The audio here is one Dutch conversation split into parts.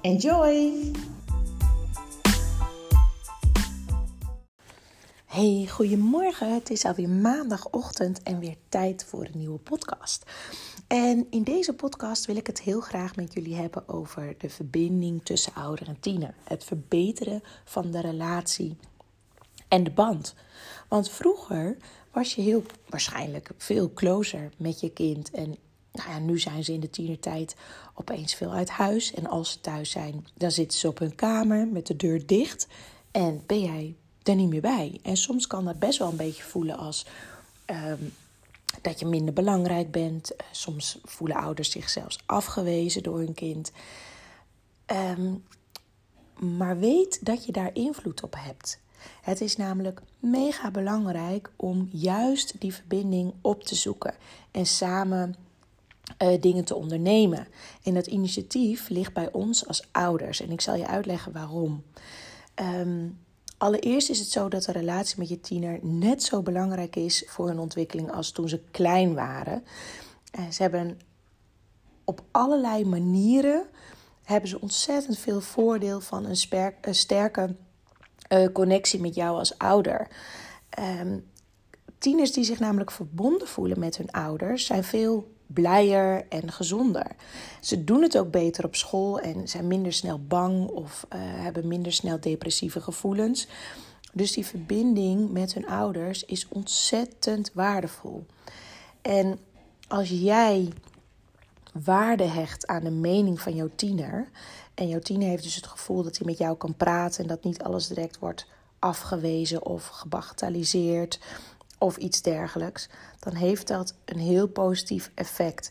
Enjoy! Hey, goedemorgen. Het is alweer maandagochtend en weer tijd voor een nieuwe podcast. En in deze podcast wil ik het heel graag met jullie hebben over de verbinding tussen ouder en tiener. Het verbeteren van de relatie en de band. Want vroeger was je heel waarschijnlijk veel closer met je kind en nou ja, nu zijn ze in de tienertijd opeens veel uit huis. En als ze thuis zijn, dan zitten ze op hun kamer met de deur dicht. En ben jij er niet meer bij. En soms kan dat best wel een beetje voelen als ehm, dat je minder belangrijk bent. Eh, soms voelen ouders zich zelfs afgewezen door hun kind. Ehm, maar weet dat je daar invloed op hebt. Het is namelijk mega belangrijk om juist die verbinding op te zoeken en samen uh, dingen te ondernemen. En dat initiatief ligt bij ons als ouders. En ik zal je uitleggen waarom. Um, allereerst is het zo dat de relatie met je tiener net zo belangrijk is voor hun ontwikkeling als toen ze klein waren. Ze hebben op allerlei manieren hebben ze ontzettend veel voordeel van een, sterke uh, connectie met jou als ouder. Um, tieners die zich namelijk verbonden voelen met hun ouders zijn veel blijer en gezonder. Ze doen het ook beter op school en zijn minder snel bang of uh, hebben minder snel depressieve gevoelens. Dus die verbinding met hun ouders is ontzettend waardevol. En als jij waarde hecht aan de mening van jouw tiener. En jouw tiener heeft dus het gevoel dat hij met jou kan praten en dat niet alles direct wordt afgewezen of gebagatelliseerd of iets dergelijks, dan heeft dat een heel positief effect.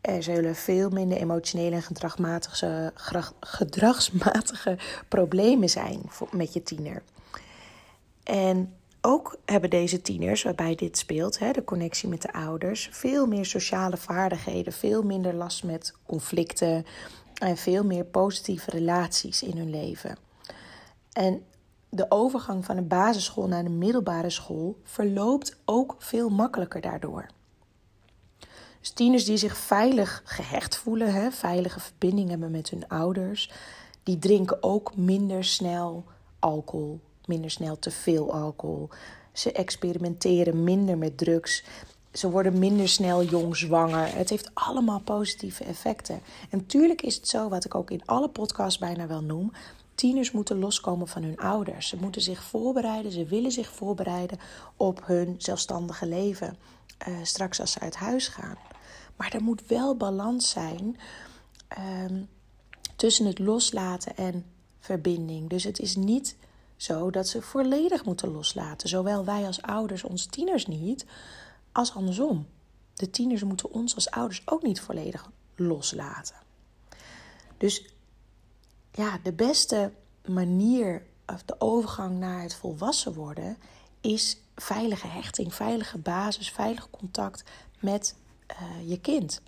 Er zullen veel minder emotionele en gedragsmatige, gedragsmatige problemen zijn met je tiener. En ook hebben deze tieners, waarbij dit speelt, de connectie met de ouders, veel meer sociale vaardigheden, veel minder last met conflicten en veel meer positieve relaties in hun leven. En de overgang van de basisschool naar de middelbare school verloopt ook veel makkelijker daardoor. Dus tieners die zich veilig gehecht voelen, hè, veilige verbinding hebben met hun ouders, die drinken ook minder snel alcohol, minder snel te veel alcohol. Ze experimenteren minder met drugs. Ze worden minder snel jong zwanger. Het heeft allemaal positieve effecten. En natuurlijk is het zo, wat ik ook in alle podcasts bijna wel noem, Tieners moeten loskomen van hun ouders. Ze moeten zich voorbereiden, ze willen zich voorbereiden op hun zelfstandige leven. Uh, straks als ze uit huis gaan. Maar er moet wel balans zijn um, tussen het loslaten en verbinding. Dus het is niet zo dat ze volledig moeten loslaten. Zowel wij als ouders onze tieners niet, als andersom. De tieners moeten ons als ouders ook niet volledig loslaten. Dus ja, de beste manier of de overgang naar het volwassen worden is veilige hechting, veilige basis, veilig contact met uh, je kind.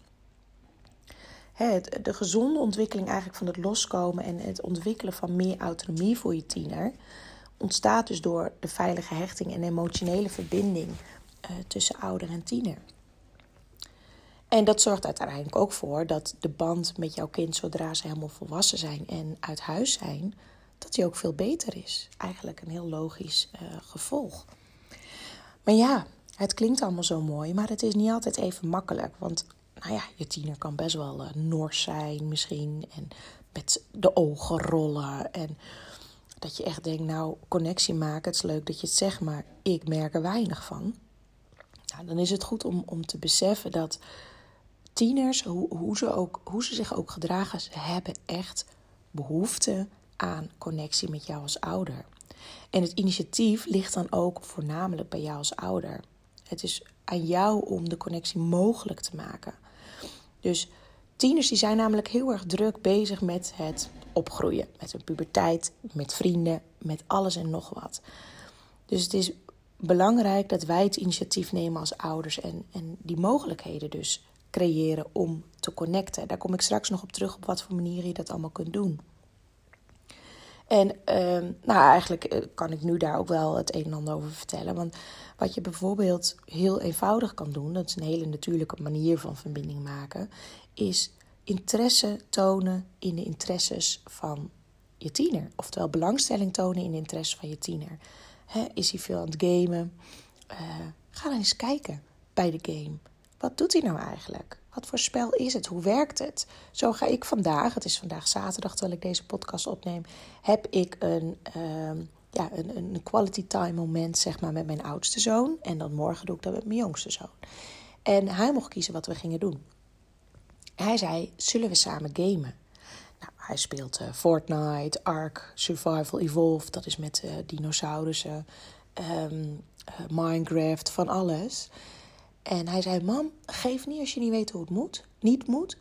Het, de gezonde ontwikkeling eigenlijk van het loskomen en het ontwikkelen van meer autonomie voor je tiener ontstaat dus door de veilige hechting en emotionele verbinding uh, tussen ouder en tiener. En dat zorgt uiteindelijk ook voor dat de band met jouw kind, zodra ze helemaal volwassen zijn en uit huis zijn, dat die ook veel beter is. Eigenlijk een heel logisch uh, gevolg. Maar ja, het klinkt allemaal zo mooi, maar het is niet altijd even makkelijk. Want nou ja, je tiener kan best wel uh, nors zijn misschien. En met de ogen rollen. En dat je echt denkt, nou, connectie maken, het is leuk dat je het zegt, maar ik merk er weinig van. Nou, dan is het goed om, om te beseffen dat tieners, hoe, hoe, ze ook, hoe ze zich ook gedragen, ze hebben echt behoefte aan connectie met jou als ouder. En het initiatief ligt dan ook voornamelijk bij jou als ouder. Het is aan jou om de connectie mogelijk te maken. Dus tieners die zijn namelijk heel erg druk bezig met het opgroeien. Met hun puberteit, met vrienden, met alles en nog wat. Dus het is belangrijk dat wij het initiatief nemen als ouders en, en die mogelijkheden dus creëren om te connecten. Daar kom ik straks nog op terug op wat voor manieren je dat allemaal kunt doen. En uh, nou, eigenlijk eh, kan ik nu daar ook wel het een en ander over vertellen. Want wat je bijvoorbeeld heel eenvoudig kan doen, dat is een hele natuurlijke manier van verbinding maken, is interesse tonen in de interesses van je tiener. Oftewel belangstelling tonen in de interesses van je tiener. is hij veel aan het gamen? Uh, ga dan eens kijken bij de game. Wat doet hij nou eigenlijk? Wat voor spel is het? Hoe werkt het? Zo ga ik vandaag, het is vandaag zaterdag terwijl ik deze podcast opneem, heb ik een, uh, ja, een, een quality time moment zeg maar, met mijn oudste zoon. En dan morgen doe ik dat met mijn jongste zoon. En hij mocht kiezen wat we gingen doen. Hij zei, zullen we samen gamen? Nou, hij speelt uh, Fortnite, Ark, Survival Evolved, dat is met uh, dinosaurussen, um, Minecraft, van alles. En hij zei: Mam, geef niet als je niet weet hoe het moet. Niet moet.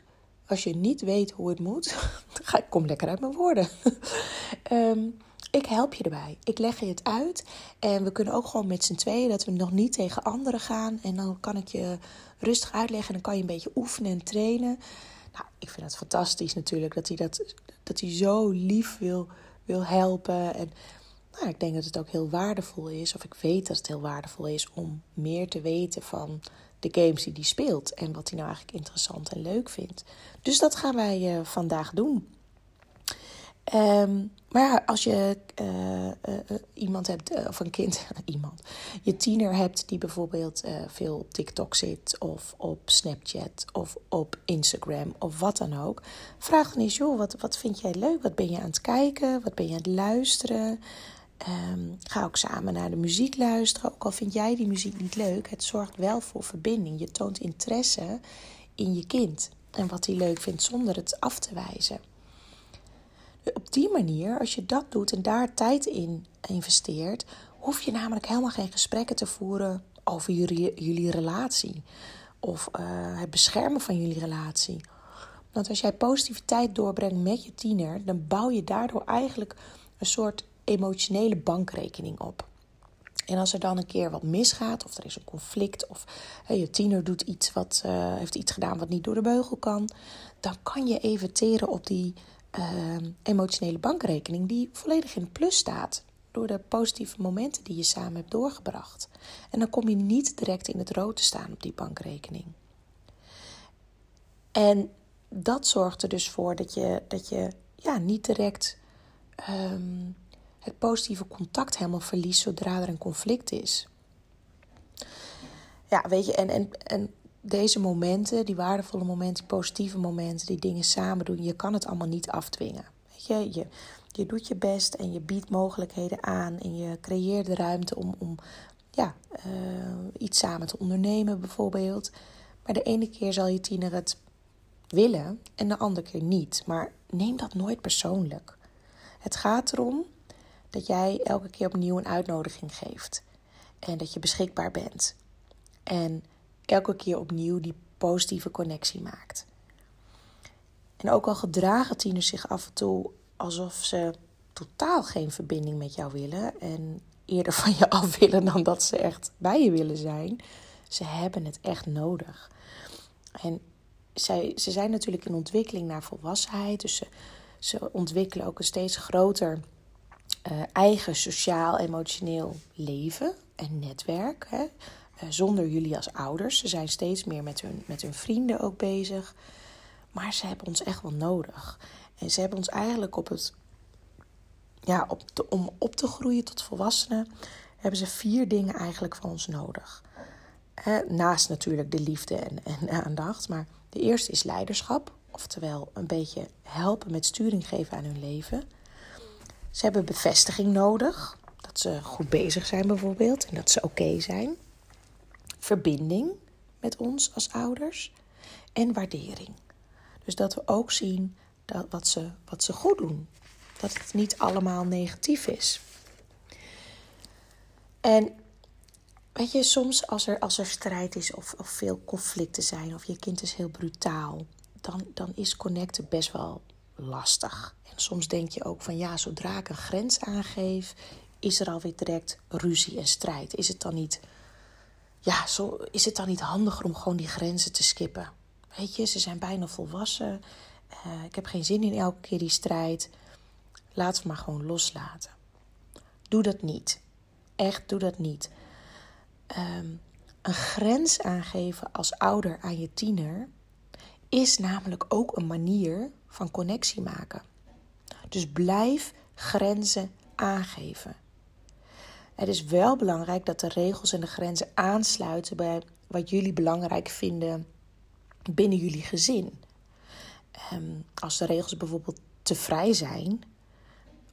Als je niet weet hoe het moet, dan kom lekker uit mijn woorden. um, ik help je erbij. Ik leg je het uit. En we kunnen ook gewoon met z'n tweeën, dat we nog niet tegen anderen gaan. En dan kan ik je rustig uitleggen en dan kan je een beetje oefenen en trainen. Nou, ik vind het fantastisch natuurlijk dat hij, dat, dat hij zo lief wil, wil helpen. En nou, ik denk dat het ook heel waardevol is, of ik weet dat het heel waardevol is om meer te weten van de games die hij speelt en wat hij nou eigenlijk interessant en leuk vindt. Dus dat gaan wij uh, vandaag doen. Um, maar ja, als je uh, uh, iemand hebt, of een kind, iemand, je tiener hebt die bijvoorbeeld veel op TikTok zit, of op Snapchat, of op Instagram, of wat dan ook, vraag dan eens, joh, wat, wat vind jij leuk? Wat ben je aan het kijken? Wat ben je aan het luisteren? Um, ga ook samen naar de muziek luisteren. Ook al vind jij die muziek niet leuk, het zorgt wel voor verbinding. Je toont interesse in je kind en wat hij leuk vindt zonder het af te wijzen. Op die manier, als je dat doet en daar tijd in investeert, hoef je namelijk helemaal geen gesprekken te voeren over jullie, jullie relatie of uh, het beschermen van jullie relatie. Want als jij positiviteit doorbrengt met je tiener, dan bouw je daardoor eigenlijk een soort emotionele bankrekening op. En als er dan een keer wat misgaat, of er is een conflict, of je tiener doet iets wat, uh, heeft iets gedaan wat niet door de beugel kan, dan kan je even teren op die uh, emotionele bankrekening die volledig in plus staat. Door de positieve momenten die je samen hebt doorgebracht. En dan kom je niet direct in het rood te staan op die bankrekening. En dat zorgt er dus voor dat je, dat je ja, niet direct um, het positieve contact helemaal verliest zodra er een conflict is. Ja, weet je, en, en, en deze momenten, die waardevolle momenten, die positieve momenten, die dingen samen doen, je kan het allemaal niet afdwingen. Weet je, je, je doet je best en je biedt mogelijkheden aan en je creëert de ruimte om, om ja, uh, iets samen te ondernemen, bijvoorbeeld. Maar de ene keer zal je tiener het willen en de andere keer niet. Maar neem dat nooit persoonlijk. Het gaat erom dat jij elke keer opnieuw een uitnodiging geeft. En dat je beschikbaar bent. En elke keer opnieuw die positieve connectie maakt. En ook al gedragen tieners zich af en toe alsof ze totaal geen verbinding met jou willen. En eerder van je af willen dan dat ze echt bij je willen zijn. Ze hebben het echt nodig. En zij, ze zijn natuurlijk in ontwikkeling naar volwassenheid. Dus ze, ze ontwikkelen ook een steeds groter uh, eigen sociaal-emotioneel leven en netwerk. Hè? Uh, zonder jullie als ouders. Ze zijn steeds meer met hun, met hun vrienden ook bezig. Maar ze hebben ons echt wel nodig. En ze hebben ons eigenlijk op het. Ja, op de, om op te groeien tot volwassenen. hebben ze vier dingen eigenlijk van ons nodig. naast natuurlijk de liefde en, en aandacht. Maar de eerste is leiderschap. Oftewel een beetje helpen met sturing geven aan hun leven. Ze hebben bevestiging nodig. Dat ze goed bezig zijn bijvoorbeeld en dat ze oké zijn. Verbinding met ons als ouders. En waardering. Dus dat we ook zien dat wat, ze, wat ze goed doen. Dat het niet allemaal negatief is. En weet je, soms als er, als er strijd is of, of veel conflicten zijn of je kind is heel brutaal, dan, dan is connecten best wel lastig. En soms denk je ook van ja, zodra ik een grens aangeef, is er alweer direct ruzie en strijd. Is het dan niet, ja, is het dan niet handiger om gewoon die grenzen te skippen? Weet je, ze zijn bijna volwassen. Uh, ik heb geen zin in elke keer die strijd. Laten we maar gewoon loslaten. Doe dat niet. Echt, doe dat niet. Um, een grens aangeven als ouder aan je tiener is namelijk ook een manier van connectie maken. Dus blijf grenzen aangeven. Het is wel belangrijk dat de regels en de grenzen aansluiten bij wat jullie belangrijk vinden binnen jullie gezin. Um, als de regels bijvoorbeeld te vrij zijn,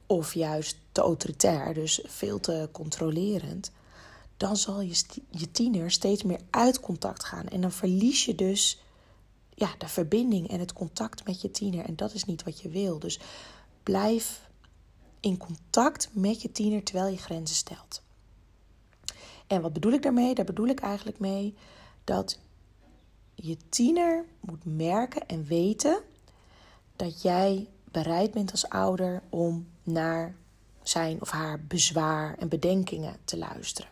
of juist te autoritair, dus veel te controlerend, dan zal je, je tiener steeds meer uit contact gaan. En dan verlies je dus ja, de verbinding en het contact met je tiener. En dat is niet wat je wil. Dus blijf in contact met je tiener terwijl je grenzen stelt. En wat bedoel ik daarmee? Daar bedoel ik eigenlijk mee dat je tiener moet merken en weten dat jij bereid bent als ouder om naar zijn of haar bezwaar en bedenkingen te luisteren.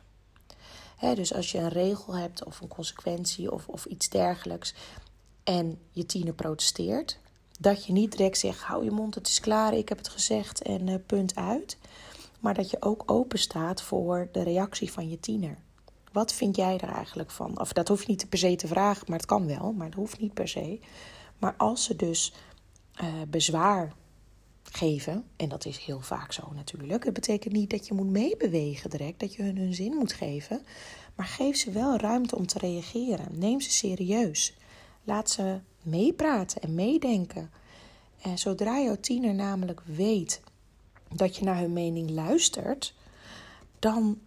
dus als je een regel hebt of een consequentie of, of iets dergelijks en je tiener protesteert, dat je niet direct zegt: hou je mond, het is klaar, ik heb het gezegd en uh, punt uit. Maar dat je ook open staat voor de reactie van je tiener. Wat vind jij er eigenlijk van? Of dat hoef je niet per se te vragen, maar het kan wel, maar dat hoeft niet per se. Maar als ze dus uh, bezwaar geven, en dat is heel vaak zo natuurlijk. Het betekent niet dat je moet meebewegen direct, dat je hun hun zin moet geven. Maar geef ze wel ruimte om te reageren. Neem ze serieus. Laat ze meepraten en meedenken. En zodra jouw tiener namelijk weet dat je naar hun mening luistert, dan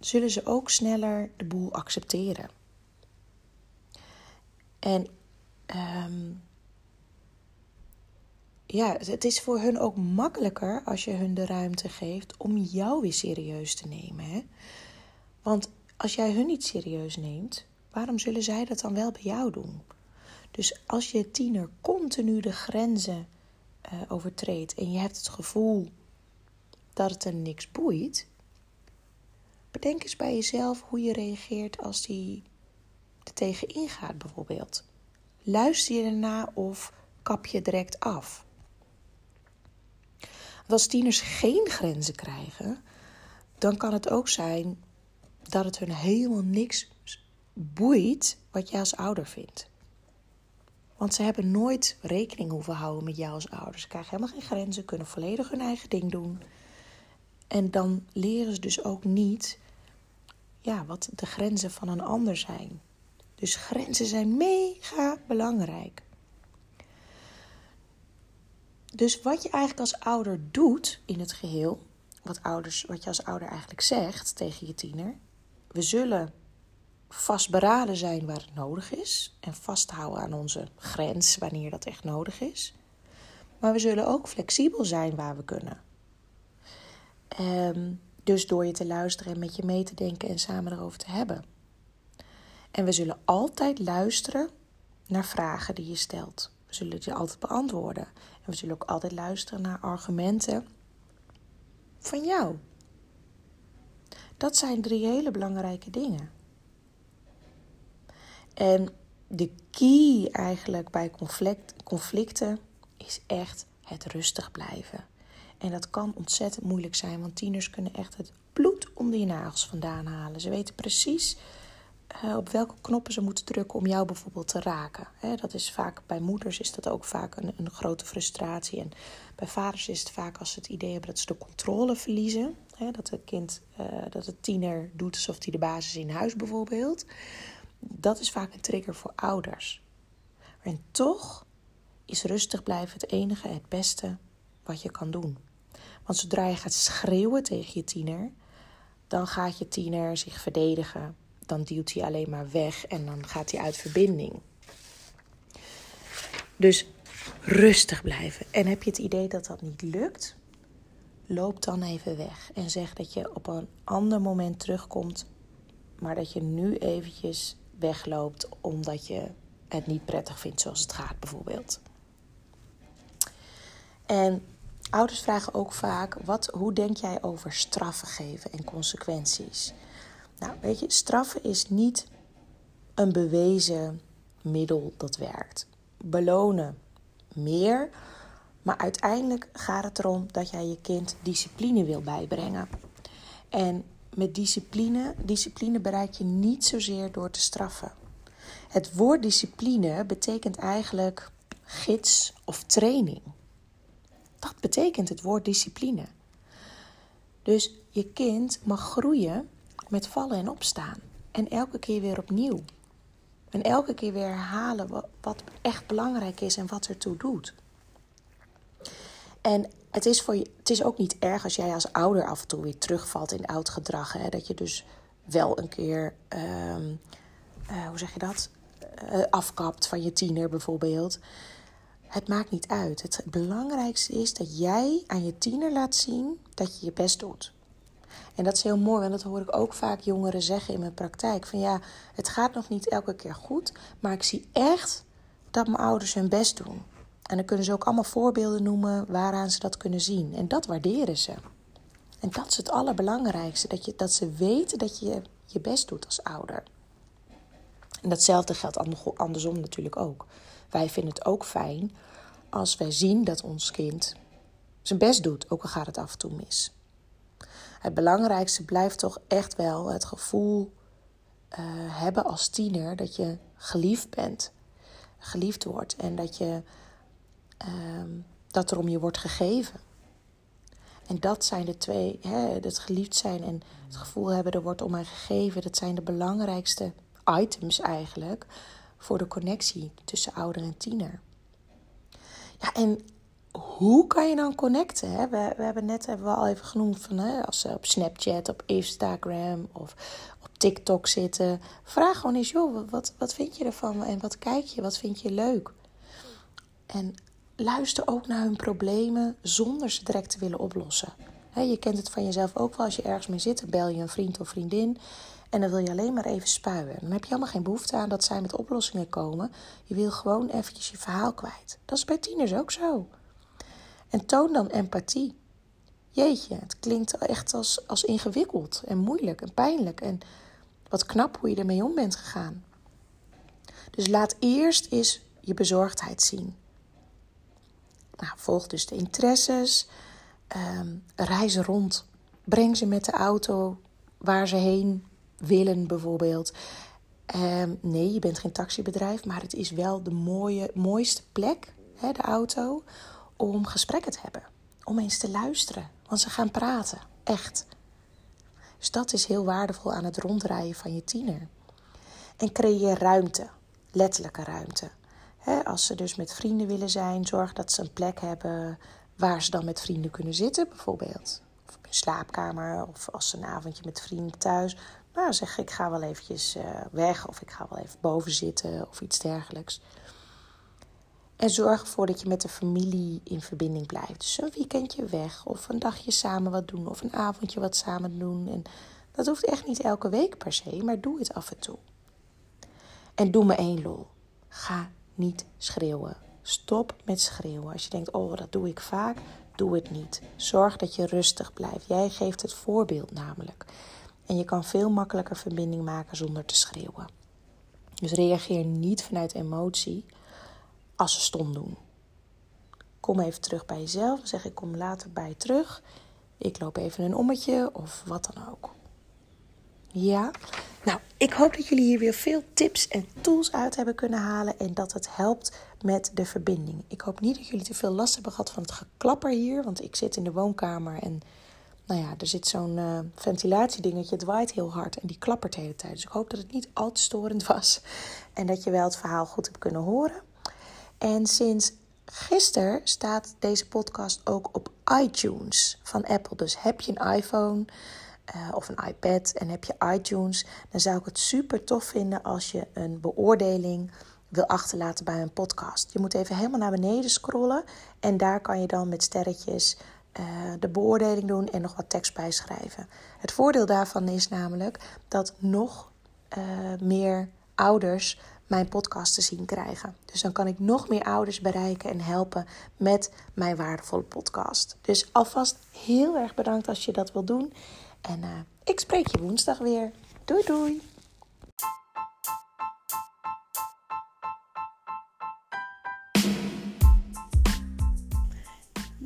zullen ze ook sneller de boel accepteren. En um, ja, het is voor hun ook makkelijker als je hun de ruimte geeft om jou weer serieus te nemen. Hè? Want als jij hun niet serieus neemt, waarom zullen zij dat dan wel bij jou doen? Dus als je tiener continu de grenzen uh, overtreedt en je hebt het gevoel dat het er niks boeit, bedenk eens bij jezelf hoe je reageert als die er tegen ingaat, bijvoorbeeld. Luister je erna of kap je direct af? als tieners geen grenzen krijgen, dan kan het ook zijn dat het hun helemaal niks boeit wat jij als ouder vindt. Want ze hebben nooit rekening hoeven houden met jou als ouder. Ze krijgen helemaal geen grenzen, kunnen volledig hun eigen ding doen. En dan leren ze dus ook niet ja, wat de grenzen van een ander zijn. Dus grenzen zijn mega belangrijk. Dus wat je eigenlijk als ouder doet in het geheel, wat, ouders, wat je als ouder eigenlijk zegt tegen je tiener, we zullen vastberaden zijn waar het nodig is en vasthouden aan onze grens wanneer dat echt nodig is. Maar we zullen ook flexibel zijn waar we kunnen. Um, dus door je te luisteren en met je mee te denken en samen erover te hebben. En we zullen altijd luisteren naar vragen die je stelt. We zullen die altijd beantwoorden. En we zullen ook altijd luisteren naar argumenten van jou. Dat zijn drie hele belangrijke dingen. En de key eigenlijk bij conflict, conflicten is echt het rustig blijven. En dat kan ontzettend moeilijk zijn, want tieners kunnen echt het bloed onder je nagels vandaan halen. Ze weten precies uh, op welke knoppen ze moeten drukken om jou bijvoorbeeld te raken. dat is vaak bij moeders is dat ook vaak een, een, grote frustratie. En bij vaders is het vaak als ze het idee hebben dat ze de controle verliezen. dat het kind, uh, dat het tiener doet alsof hij de basis in huis bijvoorbeeld. Dat is vaak een trigger voor ouders. En toch is rustig blijven het enige, het beste wat je kan doen. Want zodra je gaat schreeuwen tegen je tiener, dan gaat je tiener zich verdedigen dan duwt hij alleen maar weg en dan gaat hij uit verbinding. Dus rustig blijven. En heb je het idee dat dat niet lukt? loop dan even weg en zeg dat je op een ander moment terugkomt, maar dat je nu eventjes wegloopt omdat je het niet prettig vindt zoals het gaat, bijvoorbeeld. En ouders vragen ook vaak: wat, hoe denk jij over straffen geven en consequenties? Nou, weet je, straffen is niet een bewezen middel dat werkt. Belonen meer, maar uiteindelijk gaat het erom dat jij je kind discipline wil bijbrengen. En met discipline, discipline bereik je niet zozeer door te straffen. Het woord discipline betekent eigenlijk gids of training. Dat betekent het woord discipline. Dus je kind mag groeien met vallen en opstaan. En elke keer weer opnieuw. En elke keer weer herhalen wat echt belangrijk is en wat ertoe doet. En het is, voor je, het is ook niet erg als jij als ouder af en toe weer terugvalt in oud gedrag. Hè? Dat je dus wel een keer, ehm, eh, hoe zeg je dat? Uh, afkapt van je tiener bijvoorbeeld. Het maakt niet uit. Het belangrijkste is dat jij aan je tiener laat zien dat je je best doet. En dat is heel mooi, want dat hoor ik ook vaak jongeren zeggen in mijn praktijk. Van ja, het gaat nog niet elke keer goed, maar ik zie echt dat mijn ouders hun best doen. En dan kunnen ze ook allemaal voorbeelden noemen waaraan ze dat kunnen zien. En dat waarderen ze. En dat is het allerbelangrijkste, dat, je, dat ze weten dat je je best doet als ouder. En datzelfde geldt andersom natuurlijk ook. Wij vinden het ook fijn als wij zien dat ons kind zijn best doet, ook al gaat het af en toe mis. Het belangrijkste blijft toch echt wel het gevoel uh, hebben als tiener dat je geliefd bent, geliefd wordt en dat, je, uh, dat er om je wordt gegeven. En dat zijn de twee, hè, het geliefd zijn en het gevoel hebben er wordt om mij gegeven, dat zijn de belangrijkste items eigenlijk voor de connectie tussen ouder en tiener. Ja, en hoe kan je dan connecten? Hè? We, we hebben net hebben we al even genoemd van hè, als ze op Snapchat, op Instagram of op TikTok zitten. Vraag gewoon eens, joh, wat, wat vind je ervan en wat kijk je, wat vind je leuk? En luister ook naar hun problemen zonder ze direct te willen oplossen. je kent het van jezelf ook wel als je ergens mee zit, bel je een vriend of vriendin en dan wil je alleen maar even spuien. Dan heb je helemaal geen behoefte aan dat zij met oplossingen komen. Je wil gewoon eventjes je verhaal kwijt. Dat is bij tieners ook zo. En toon dan empathie. Jeetje, het klinkt echt als, als ingewikkeld en moeilijk en pijnlijk. En wat knap hoe je ermee om bent gegaan. Dus laat eerst eens je bezorgdheid zien. Nou, volg dus de interesses. Um, reis rond. Breng ze met de auto waar ze heen willen, bijvoorbeeld. Um, nee, je bent geen taxibedrijf, maar het is wel de mooie, mooiste plek, hè, de auto, om gesprekken te hebben. Om eens te luisteren, want ze gaan praten, echt. Dus dat is heel waardevol aan het rondrijden van je tiener. En creëer ruimte, letterlijke ruimte. Als ze dus met vrienden willen zijn, zorg dat ze een plek hebben waar ze dan met vrienden kunnen zitten, bijvoorbeeld. Of op een slaapkamer, of als ze een avondje met vrienden thuis. Nou, zeg ik ga wel eventjes eh, weg, of ik ga wel even boven zitten, of iets dergelijks. En zorg ervoor dat je met de familie in verbinding blijft. Dus een weekendje weg, of een dagje samen wat doen, of een avondje wat samen doen. En dat hoeft echt niet elke week per se, maar doe het af en toe. En doe me één lol. Ga niet schreeuwen. Stop met schreeuwen. Als je denkt, oh, dat doe ik vaak, doe het niet. Zorg dat je rustig blijft. Jij geeft het voorbeeld namelijk. En je kan veel makkelijker verbinding maken zonder te schreeuwen. Dus reageer niet vanuit emotie, als ze stom doen. Kom even terug bij jezelf. Zeg ik kom later bij je terug. Ik loop even een ommetje of wat dan ook. Ja, nou, ik hoop dat jullie hier weer veel tips en tools uit hebben kunnen halen en dat het helpt met de verbinding. Ik hoop niet dat jullie te veel last hebben gehad van het geklapper hier, want ik zit in de woonkamer en nou ja, er zit zo'n uh, ventilatiedingetje, het waait heel hard en die klappert de hele tijd. Dus ik hoop dat het niet al te storend was en dat je wel het verhaal goed hebt kunnen horen. En sinds gisteren staat deze podcast ook op iTunes van Apple. Dus heb je een iPhone uh, of een iPad en heb je iTunes, dan zou ik het super tof vinden als je een beoordeling wil achterlaten bij een podcast. Je moet even helemaal naar beneden scrollen en daar kan je dan met sterretjes de beoordeling doen en nog wat tekst bijschrijven. Het voordeel daarvan is namelijk dat nog meer ouders mijn podcast te zien krijgen. Dus dan kan ik nog meer ouders bereiken en helpen met mijn waardevolle podcast. Dus alvast heel erg bedankt als je dat wil doen. En uh, ik spreek je woensdag weer. Doei doei!